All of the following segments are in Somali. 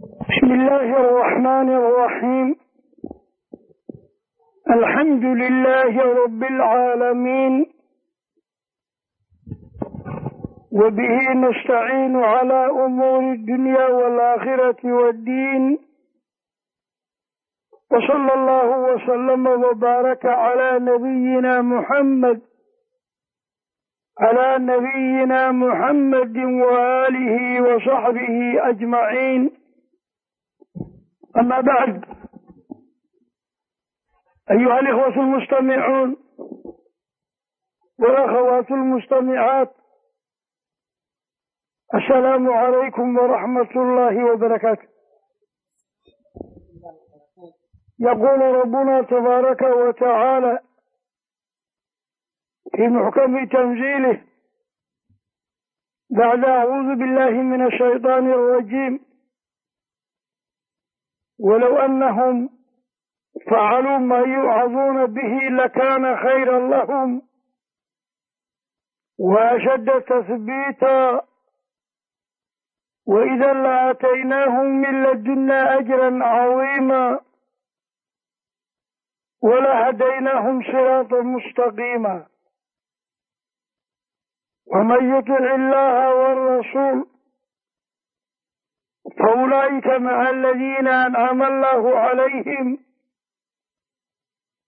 بسم الله الرحمن الرحيم الحمد لله رب العالمين وبه نستعين على أمور الدنيا والآخرة والدين وصلى الله وسلم وبارك على نبينا محمد على نبينا محمد وآله وصحبه أجمعين أما بعد أيها الإخوة المستمعون والأخوات المستمعات السلام عليكم ورحمة الله وبركاته يقول ربنا تبارك وتعالى في محكم تنزيله بعد أعوذ بالله من الشيطان الرجيم ولو أنهم فعلوا ما يوعظون به لكان خيرا لهم وأشد تثبيتا وإذا لآتيناهم من لدنا أجرا عظيما ولهديناهم صراطا مستقيما ومن يطع الله والرسول فأولئك faulaa'ika maca aladiina ancama allahu calayhim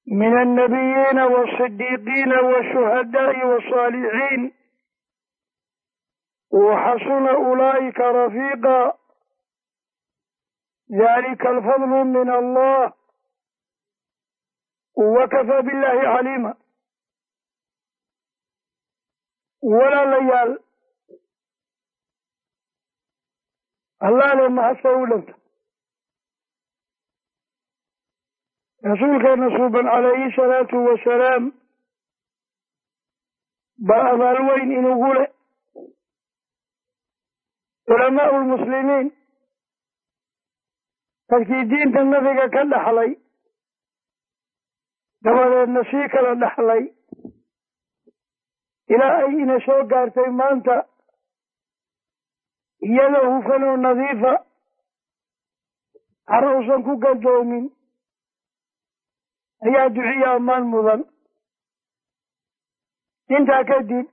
min annabiyiina wasidiiqiina washuhadaai wasaalixiin waxasuna ulaa'ika rafiiqa dalika alfadlu min allah wakafa billahi caliima walaalayaal allah le mahadsa u dhanta rasuulkeena suuban calayhi salaatu wasalaam baa abaal weyn inugu le culamaau lmuslimiin dadkii diinta nabiga ka dhaxlay dabadeedna sii kala dhaxlay ilaa ay ina soo gaartay maanta iyadoo hufan nadiifa hare usan ku galdoomin ayaa duciya ammaan mudan. Intaa kadib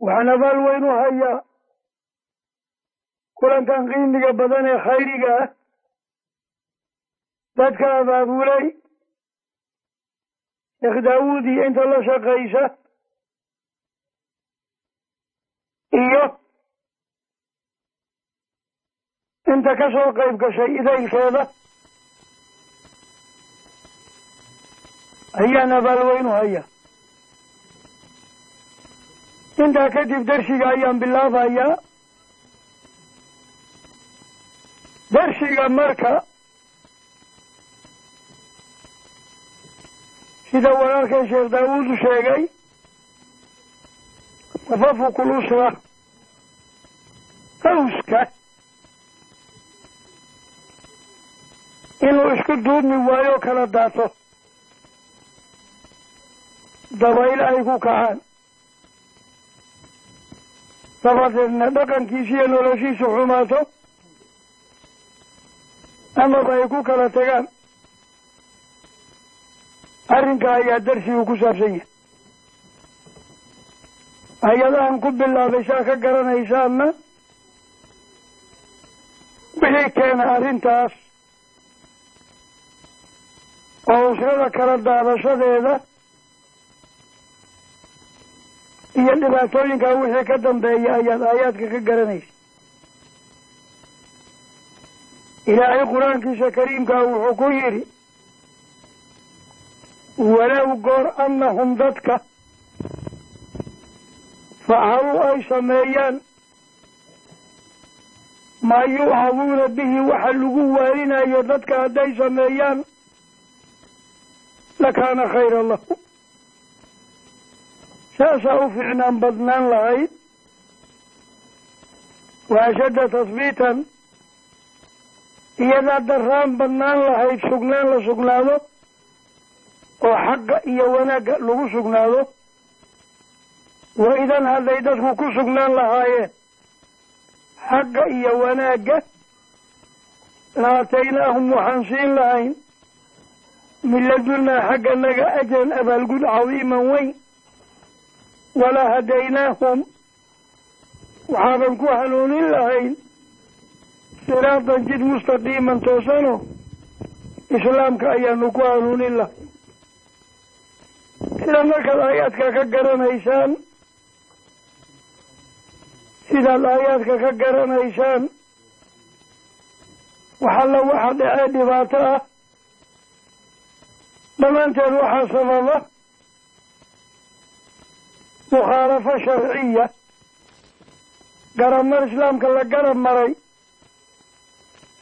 waxaan abaal weyn u hayaa kulankan qiimiga badan ee khayriga ah. Dadka abaabulay sheekh daawuud iyo inta la shaqaysa iyo inta ka soo qayb gashay idaylkeeda ayaan abaalweyn u hayaa intaa kadib darsiga ayaan bilaabayaa darsiga marka. Sida walaalkan sheekh daawuud u sheegay tafafuqul usra qawska inuu isku duubmi waayo kala daato. Dabayl ay ku kacaan. Dabadeedna dhaqankiisi iyo noloshiisu xumaato. Amaba ay ku kala tagaan arrinka ayaa darsigu ku saabsan yahay. Hay'adahan ku bilaabay saa ka garanaysaanna wixii keena arrintaas oo usrada kala daadashadeeda iyo dhibaatooyinkaa wixii ka dambeeya ayaad aayaadka ka garanaysa. Ilaahay qur'aankiisa kariimkaa wuxuu ku yidhi walow goor annahum dadka facaluu ay sameeyaan maa yuucaduuna bihi waxa lagu waarinayo dadka hadday sameeyaan lakaana khayra lahu saasaa u fiicnaan badnaan lahayd wa ashadda tasbiitan iyadaa daraan badnaan lahayd sugnaan la sugnaado oo xaqa iyo wanaagga lagu sugnaado wa idan hadday dadku ku sugnaan lahaayeen xagga iyo wanaagga laataynaahum waxaan siin lahayn min ladunaa xagga naga ajran abaalgud cadiiman weyn. Walaa hadaynaahum waxaaban ku hanuunin lahayn. Siraatan jid mustaqiiman toosano islaamka ayaanu ku hanuunin lahayn. Sida markaad aayaadka ka garanaysaan sidaad aayaadka ka garanaysaan waxalla waxa dhacee dhibaato ah dhammaanteed waxaa sababa mukhaalafo sharciya garabmar islaamka la garab maray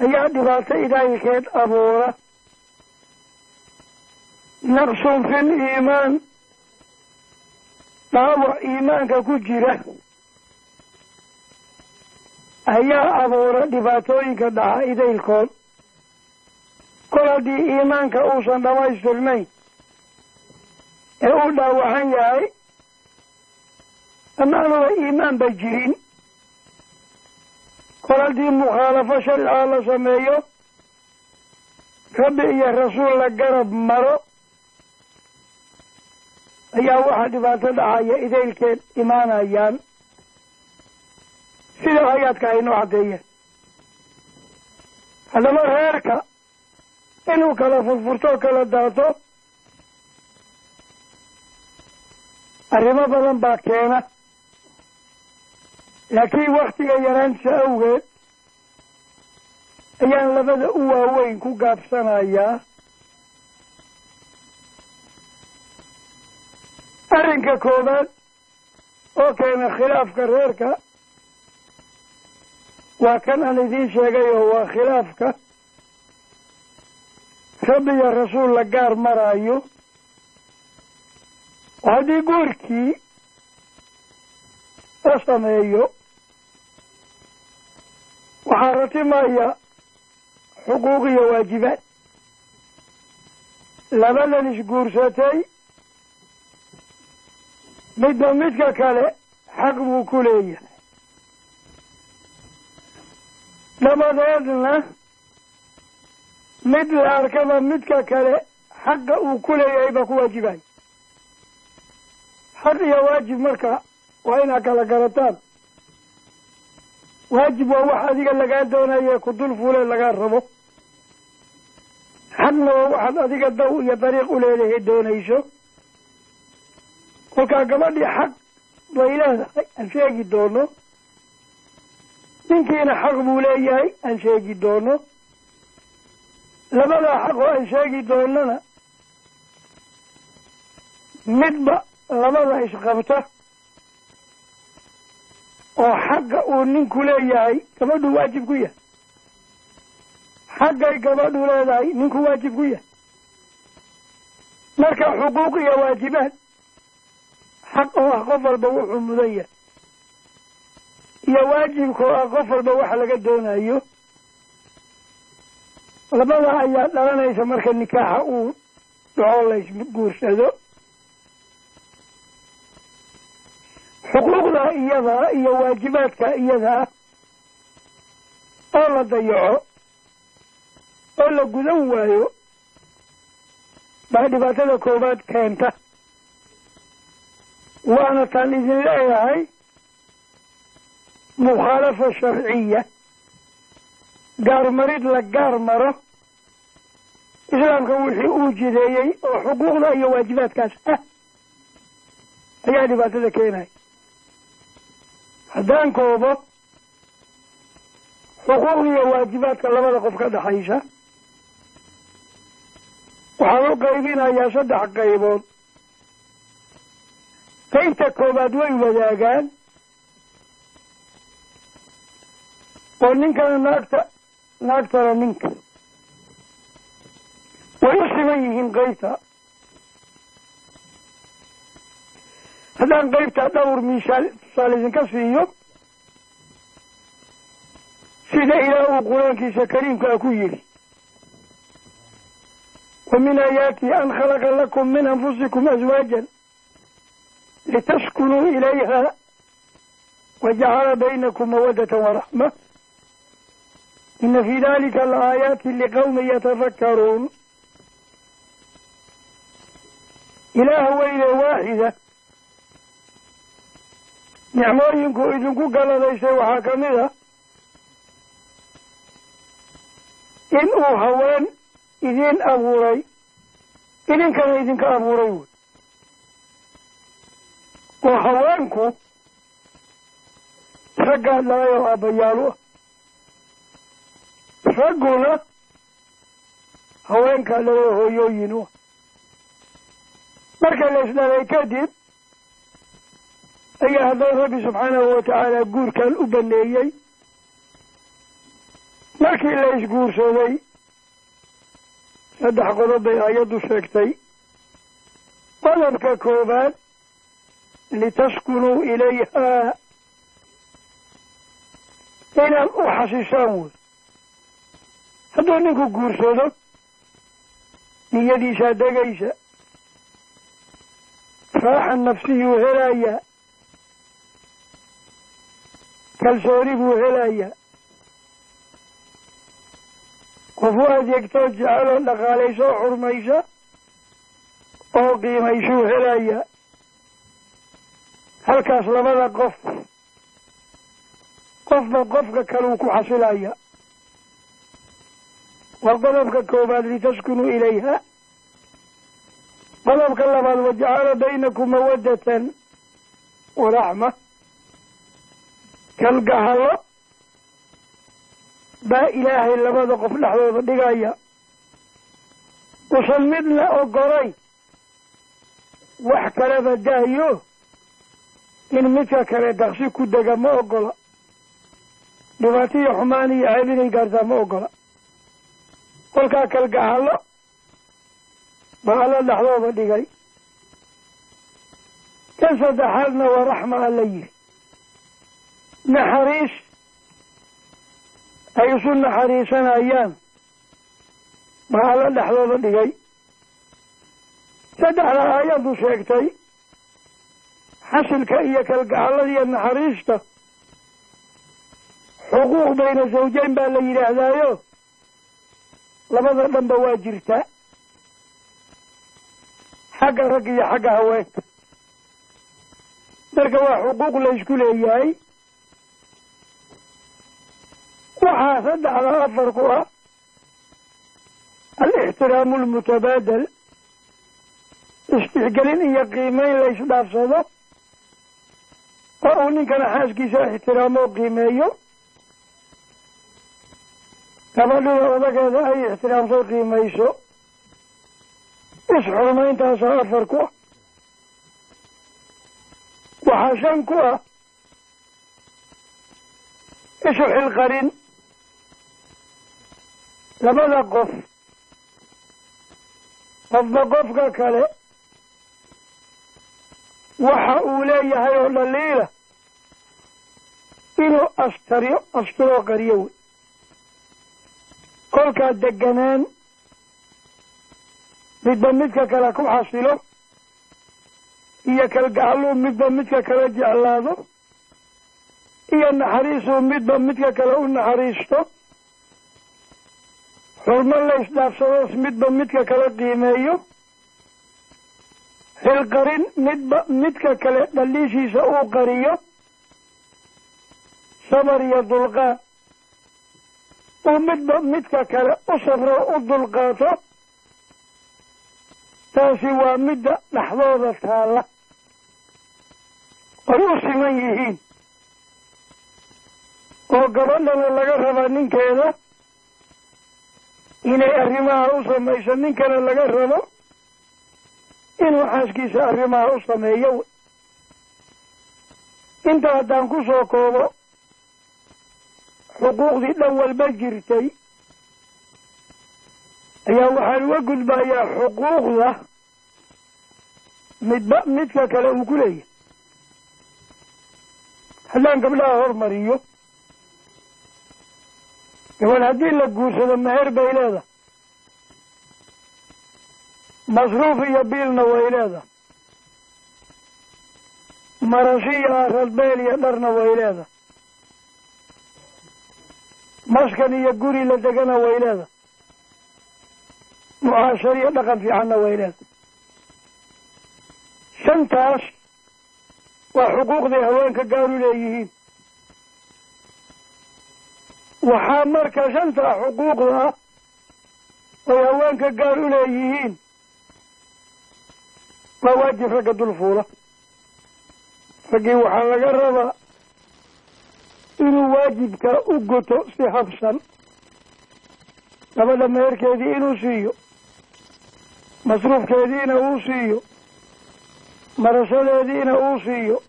ayaa dhibaato idaayikeed abuura. Naqsun fil iimaan dhaawac iimaanka ku jira ayaa abuura dhibaatooyinka dhaca idaylkood kol haddii iimaanka uusan dhammaystirnayn ee uu dhaawacan yahay amaanuba iimaan ba jirin. Kol haddii mukhaalafo sharciga la sameeyo rabbi iyo rasuul la garab maro ayaa waxaa dhibaato dhacaya idaylkeed imaanayaan. Sida aayaadka aynoo caddeeyeen. Haddaba reerka inuu kala furfurto kala daato. Arrimo badan baa keena. Laakiin waktiga yaraantiisa awgeed ayaan labada u waaweyn ku gaabsanayaa. Arrinka koowaad oo keena khilaafka reerka waa kan aan idiin sheegay oo waa khilaafka rabbi iyo rasuul la gaar maraayo. Oo haddii guurkii la sameeyo. Waxaa ratimaya xuquuq iyo waajibaad. Labadan isguursatay midba midka kale xaq buu ku leeyahay. Dabadeedna mid la arkaba midka kale xaqa uu ku leeyahay baa ku waajibaya xaq iyo waajib marka waa inaad kala garataan. Waajib waa wax adiga lagaa doonaye ku dul fuule lagaa rabo. Xaqna waa waxaad adiga daw iyo dariiq u leedahay doonayso. Kolkaa gabadhii xaq bay leedahay aan sheegi doono. Ninkiina xaq buu leeyahay aan sheegi doono labadaa xaq oo aan sheegi doonana midba labada isqabta oo xaqa uu ninku leeyahay gabadhu waajib ku yahay. Xaggay gabadhu leedahay ninku waajib ku yahay. Marka xuquuq iyo waajibaad xaq oo ah qof walba wuxuu mudan yahay. Iyo waajibka oo ah qof walba waxa laga doonayo labada ayaa dhalanaysa marka nikaaxa uu dhaco laysguursado xuquuqda iyadaa iyo waajibaadka iyadaa oo la dayaco oo la gudan waayo baa dhibaatada koowaad keenta. Waana taan idin leeyahay mukhaalafa sharciya gaarmarid la gaar maro islaamka wixii uu jideeyey oo xuquuqda iyo waajibaadkaas ah ayaa dhibaatada keenaya haddaan koobo xuquuq iyo waajibaadka labada qof ka dhexaysa waxaan u qaybinayaa saddex qaybood. Qaybta koowaad way wadaagaan oo ninkana naagta naagtana ninka way u siman yihiin qaybta haddaan qaybta dhowr misaal tusaale idinka siiyo sida ilaah uu qur'aankiisa kariimkaa ku yidhi wa min aayaatihi an khalaqa lakum min anfusikum aswaajan litaskunuu ilayha wajacala baynakum mawaddatan waraxma ina fii dalika laaayaati liqawmin yatafakkaruun ilaaha weyne waaxida nicmooyinku idinku galadaysay waxaa ka mid a in uu haween idiin abuuray idinkana idinka abuuray wey oo haweenku raggaa dhalay oo aabbayaalu ah ragguna haweenkaa dhalay oo hooyooyin u ah marka la isdhalay kadib ayaa haddana rabbi subxaanahu watacaala guurkan u baneeyey. Markii la isguursaday saddex qodob bay ayaddu sheegtay. Qodobka koowaad litaskunuu ilayhaa. Inaad u xasishaan wey hadduu ninku guursado niyadiisaa degaysa raaxa nafsiyuu helayaa kalsooni buu helayaa. Qof u adeegtoo jeceloo dhaqaalaysa oo xurmaysa oo qiimaysuu helayaa. Halkaas labada qof qofba qofka kaleu ku xasilaya waa qodobka koowaad litaskunuu ilayha. Qodobka labaad wajacala baynakum mawaddatan waraxma kalgahalo baa ilaahay labada qof dhexdooda dhigaya. Usan midna ogolay wax kaleba daayo in midka kale daqsi ku dega ma ogola. Dhibaato iyo xumaan iyo ceeb inay gaartaa ma ogola kolkaa kalgahalo baa alla dhexdooda dhigay. Kan saddexaadna waa raxma alla yiri naxariis ay isu naxariisanayaan. Baa alla dhexdooda dhigay. Saddexda aayaddu sheegtay xasilka iyo kalgacallada iyo naxariista xuquuq bayna zawjayn baa la yidhaahdaayo labada dhanba waa jirtaa xagga rag iyo xagga haweenka. Marka waa xuquuq la ysku leeyahay. Waxaa saddexda afar ku ah. Alixtiraamu almutabaadal istixgelin iyo qiimeyn la isdhaafsado. Oo uu ninkana xaaskiisa ixtiraamo qiimeeyo gabadhida odageeda ay ixtiraamto qiimayso is-xurmayntaasaa afar ku ah. Waxaa shan ku ah. Isu xilqarin. Labada qof. Qofba qofka kale. Waxa uu leeyahay oo dhaliila inuu astariyo asturoo qariyo wey kolkaa deganaan midba midka kale ku xasilo iyo kalgacaluu midba midka kale jeclaado iyo naxariisuu midba midka kale u naxariisto xurmo la isdhaafsadoos midba midka kale qiimeeyo xilqarin midba midka kale dhaliishiisa uu qariyo sabar iyo dulqaad uu midba midka kale u sabro u dulqaato taasi waa midda dhexdooda taalla. Ay u siman yihiin. Oo gabadhana laga rabaa ninkeeda inay arrimaha u samayso ninkana laga rabo inuu xaaskiisa arrimaha u sameeyo. Inta haddaan ku soo koobo xuquuqdii dhan walba jirtay. Ayaa waxaan uga gudbayaa xuquuqda midba midka kale uu ku leeyahay. Haddaan gabdhaha hormariyo gabadh haddii la guursado meher bay leedahay. Masruuf iyo biilna way leedahay. Marashi iyo aradbeel iyo dharna way leedahay maskan iyo guri la degana way leedahay. Mucaashar iyo dhaqan fiicanna way leedahay. Shantaas waa xuquuqday haweenka gaar u leeyihiin. Waxaa marka shantaa xuquuqda ah ay haweenka gaar u leeyihiin. Waa waajib ragga dul fuula. Raggii waxaa laga rabaa inuu waajibka u guto si habsan gabadha meherkeedii inuu siiyo masruufkeediina uu siiyo marashadeediina uu siiyo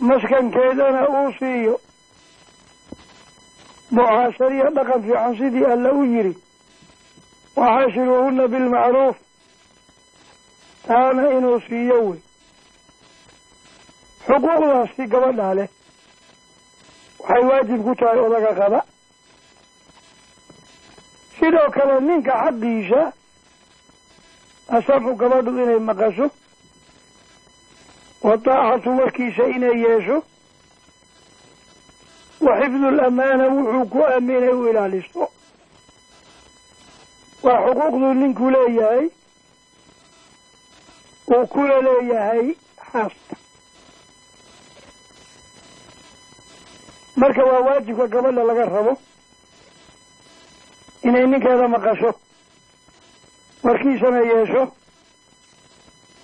maskankeedana uu siiyo. Mucaashariya dhaqan fiican sidii alla u yidhi waxaashiruuhuna bilmacruuf taana inuu siiyo wey xuquuqdaasi gabadhaa leh waxay waajib ku tahay odaga qaba. Sidoo kale ninka xaqiisa asamcu gabadhu inay maqasho wa daacatu warkiisa inay yeesho wa xifdu wuxuu ku aaminay u ilaaliso waa xuquuqduu ninku leeyahay uu kula leeyahay xaaska marka waa waajibka gabadha laga rabo inay ninkeeda maqasho. Warkiisana yeesho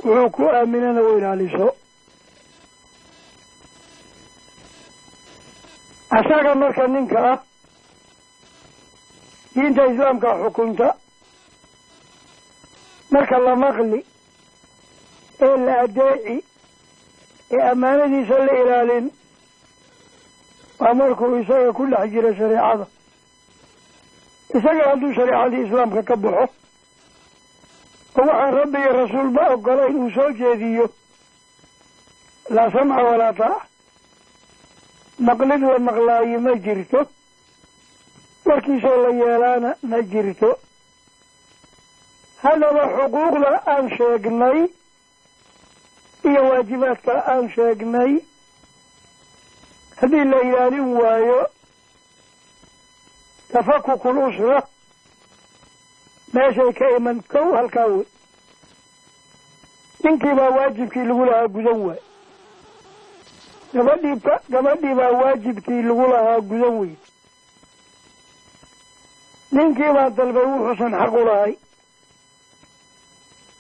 wuxuu ku aaminana u ilaaliso. Asaga marka ninka ah diinta islaamka xukunta marka la maqli ee la adeeci ee ammaanadiisa la ilaalin waa isaga ku dhex jira shareecada isaga hadduu shareecadii islaamka ka baxo oo waxaan rabbi iyo rasuulba ogolayn uu soo jeediyo. Laa samca walaa taaca maqlid la maqlaayo ma jirto. Warkiisoo la yeelaana ma jirto. Haddaba xuquuqda aan sheegnay iyo waajibaadka aan sheegnay haddii la ilaalin waayo tafakukul usra meeshay ka iman kow halkaa wey. Ninkii baa waajibkii lagu lahaa gudan waay. Gabadhii gabadhii baa waajibkii lagu lahaa gudan weyn ninkii baa dalbay wuxuusan xaq u lahay.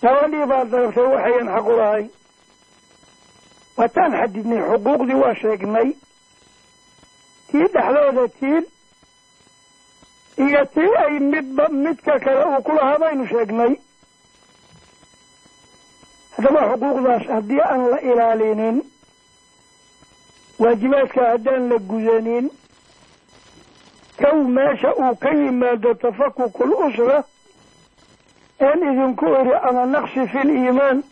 Gabadhii baa dalabtay waxayan xaq u lahayn waataan xadidnay xuquuqdii waa sheegnay tii dhexdooda tiin iyo tii ay midba midka kale uu ku lahaa baynu sheegnay. Haddaba xuquuqdaas haddii aan la ilaalinin waajibaadka haddaan la gudanin kow meesha uu ka yimaado tafakukul usra een idinku iri ama naqsi fi liimaan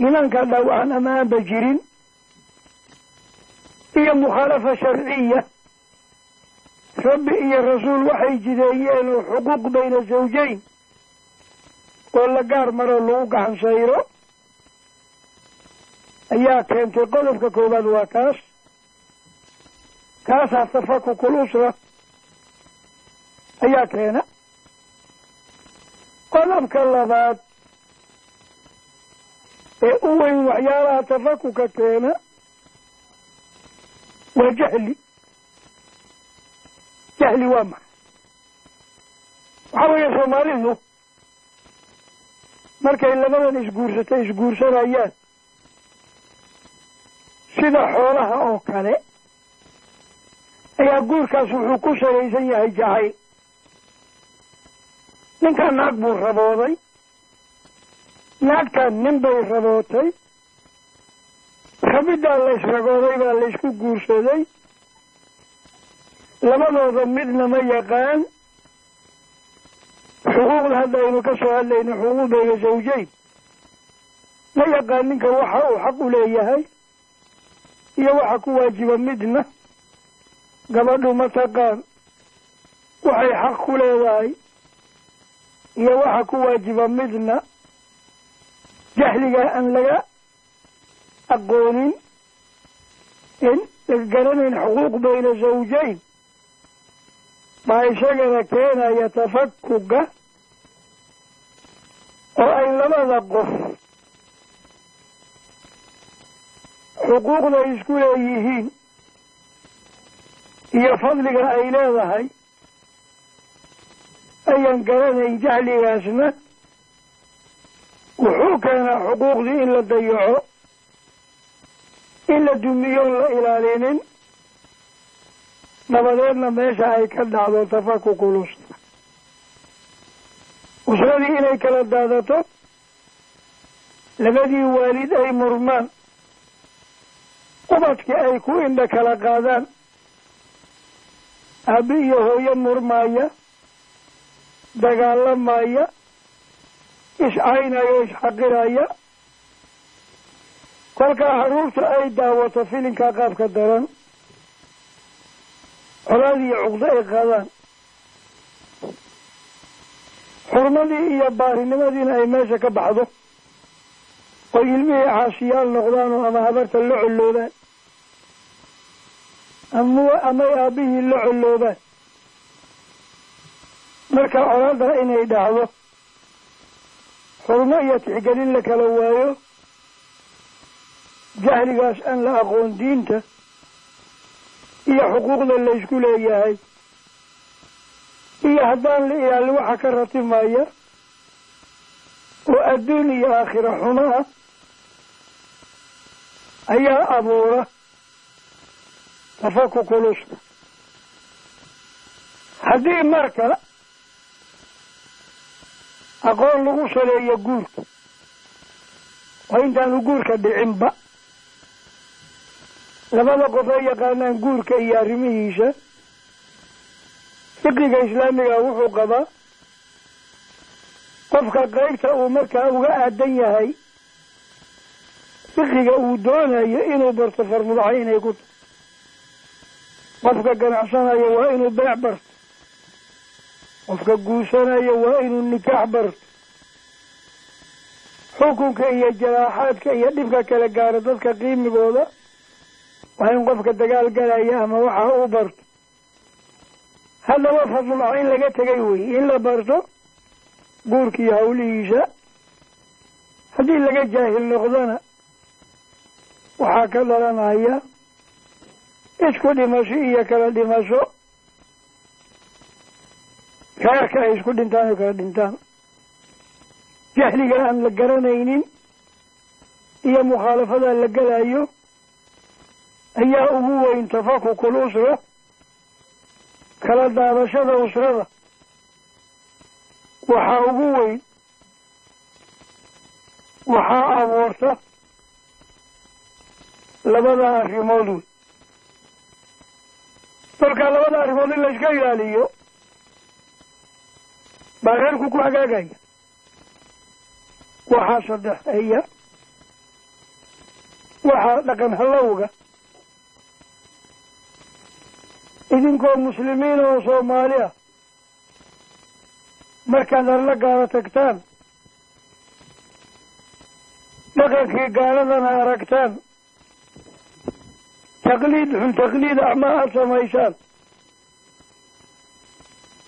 iimaanka dhaawacan ama aanba jirin iyo mukhaalafa sharciya. Rabbi iyo rasuul waxay jideeyeen oo xuquuq bayna zawjayn. Oo la gaar maroo lagu gacan sayro ayaa keentay qodobka koowaad waa kaas. Kaasaa tafakukul usra ayaa keena. Qodobka labaad ee u weyn waxyaalaha tafakuka keena waa jahli. Jahli waa maxay waxaa weeye soomaalidu markay labadan isguursatay isguursanayaan sida xoolaha oo kale ayaa guurkaas wuxuu ku salaysan yahay jacayl ninkan naag buu rabooday naagtan nin bay rabootay rabiddaa la isragooday baa la isku guursaday labadooda midna ma yaqaan xuquuqda hadda aynu ka soo hadlayno xuquuq bayna zawjayn. Ma yaqaan ninka waxa uu xaq u leeyahay iyo waxa ku waajiba midna. Gabadhu ma taqaan waxay xaq ku leedahay iyo waxa ku waajiba midna. Jahliga aan laga aqoonin in la garanayn xuquuq bayna zawjayn baa isagana keenaya tafakuga oo ay labada qof xuquuqda isku leeyihiin iyo fadliga ay leedahay ayaan garanayn jahligaasna wuxuu keenaa xuquuqdii in la dayaco in la dumiyoon la ilaalinin dabadeedna meesha ay ka dhacdo tafakuk ulusta usradii inay kala daadato labadii waalid ay murmaan ubadkii ay ku indha kala qaadaan aabi iyo hooyo murmaaya dagaalamaya iscaynaya o isxaqiraya kolkaa haruurta ay daawato filinkaa qaabka daran colaad iyo cuqdo ay qaadaan. Xurmadii iyo baarinimadiina ay meesha ka baxdo oo ilmihii caasiyaal noqdaanoo ama habarta la colloobaan ama amay aabbihii la colloobaan marka colaada inay dhacdo xurmo iyo tixgelin la kala waayo jahligaas aan la aqoon diinta iyo xuquuqda laysku leeyahay. Iyo haddaan la ilaalin waxa ka ratimaya oo adduun iyo aakhira xumo ah ayaa abuura tafakuk ulusta haddii marka aqoon lagu saleeyo guurka oo intaanu guurka dhicinba labada qof ay yaqaanaan guurka iyo arrimihiisa. Fiqiga islaamiga wuxuu qabaa qofka qaybta uu markaa uga aadan yahay. Fiqiga uu doonayo inuu barto farmudaxa inay ku tahay. Qofka ganacsanayo waa inuu beec barto. Qofka guursanayo waa inuu nikaax barto. Xukunka iyo jaraaxaadka iyo dhibka kala gaaro dadka qiimigooda waa in qofka dagaal galaya ama waxa uu barto. Haddaba farmudaxa in laga tegay wey in la barto guurkiiyo hawlihiisa. Haddii laga jaahil noqdona waxaa ka dhalanaya isku dhimasho iyo kala dhimasho. Reerka ay isku dhintaan oo kala dhintaan. Jahliga aan la garanaynin iyo mukhaalafada la gelayo ayaa ugu weyn tafakukul usra kala daadashada usrada. Waxaa ugu weyn waxaa abuurta labada arrimood wey kolkaa labada arrimood in layska ilaaliyo baa reerku ku hagaagaya. Waxaa saddexeeya waxaa dhaqan hallowga idinkoo muslimiin oo soomaali ah markaad arla gaalo tagtaan. Dhaqankii gaaladana aragtaan. Taqliid xun taqliid acmaa aada samaysaan.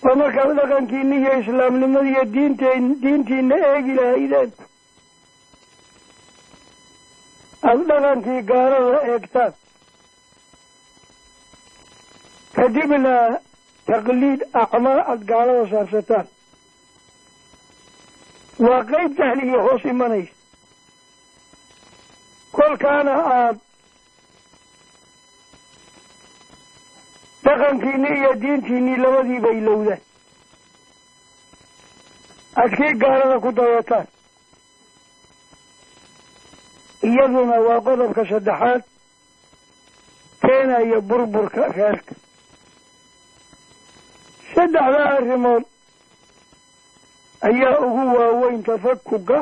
Waa markaad dhaqankiina iyo islaamnimada iyo diinteen diintiina eegi lahaydeen. Aada dhaqankii gaalada eegtaan kadibna taqliid acmaa aada gaalada saarsataan. Waa qeyb jahligii hoos imanaysa. Kolkaana aada dhaqankiinii iyo diintiinii labadiiba ilowdaan adkii gaalada ku dayataan iyaduna waa qodobka saddexaad keenaya burburka reerka saddexdaa arrimood ayaa ugu waaweyn tafakuga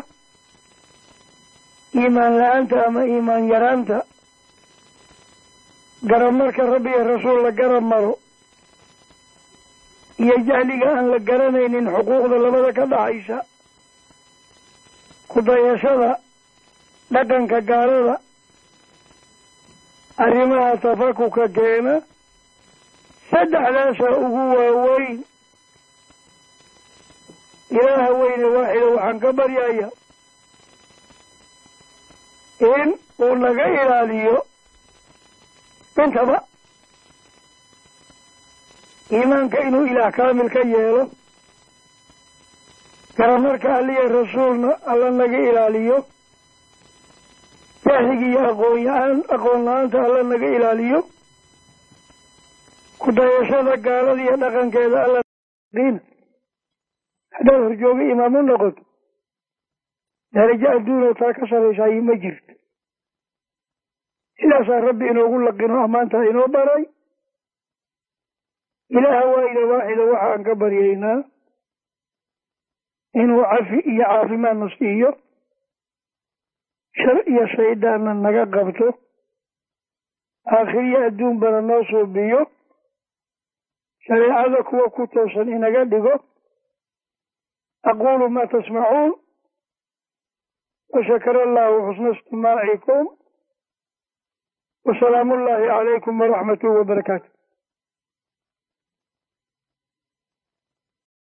iimaan la'aanta ama iimaan yaraanta. Garab marka rabbi iyo rasuul la garab maro iyo jahliga aan la garanaynin xuquuqda labada ka dhaxaysa ku dayashada dhaqanka gaalada arrimaha tafakuka keena saddexdaasa ugu waaweyn ilaaha weyne waaxida waxaan ka baryaya in uu naga ilaaliyo intaba iimaanka inuu ilaah kaamil ka yeelo garamarka alliya rasuulna alla naga ilaaliyo jahliga iyo aqoon aqoon la'aanta alla naga ilaaliyo kudayashada gaalada iyo dhaqankeeda alla qiina haddaad horjooga imaam u noqoto darajo adduunoo taa ka saraysaay ma jirto sidaasaa rabbi inoogu laqino ammaantaa inoo baray. Ilaaha waayida waaxida waxaan ka baryaynaa inuu cafi iyo caafimaadna siiyo. Shar iyo shaydaanna naga qabto. Aakhiriyo adduunbana noo suubiyo shareecada kuwa ku toosan inaga dhigo aquulu maa tasmacuun washakara allahu xusna istimaacikum wasalaamu ullaahi calaykum waraxmatuh wabarakaatu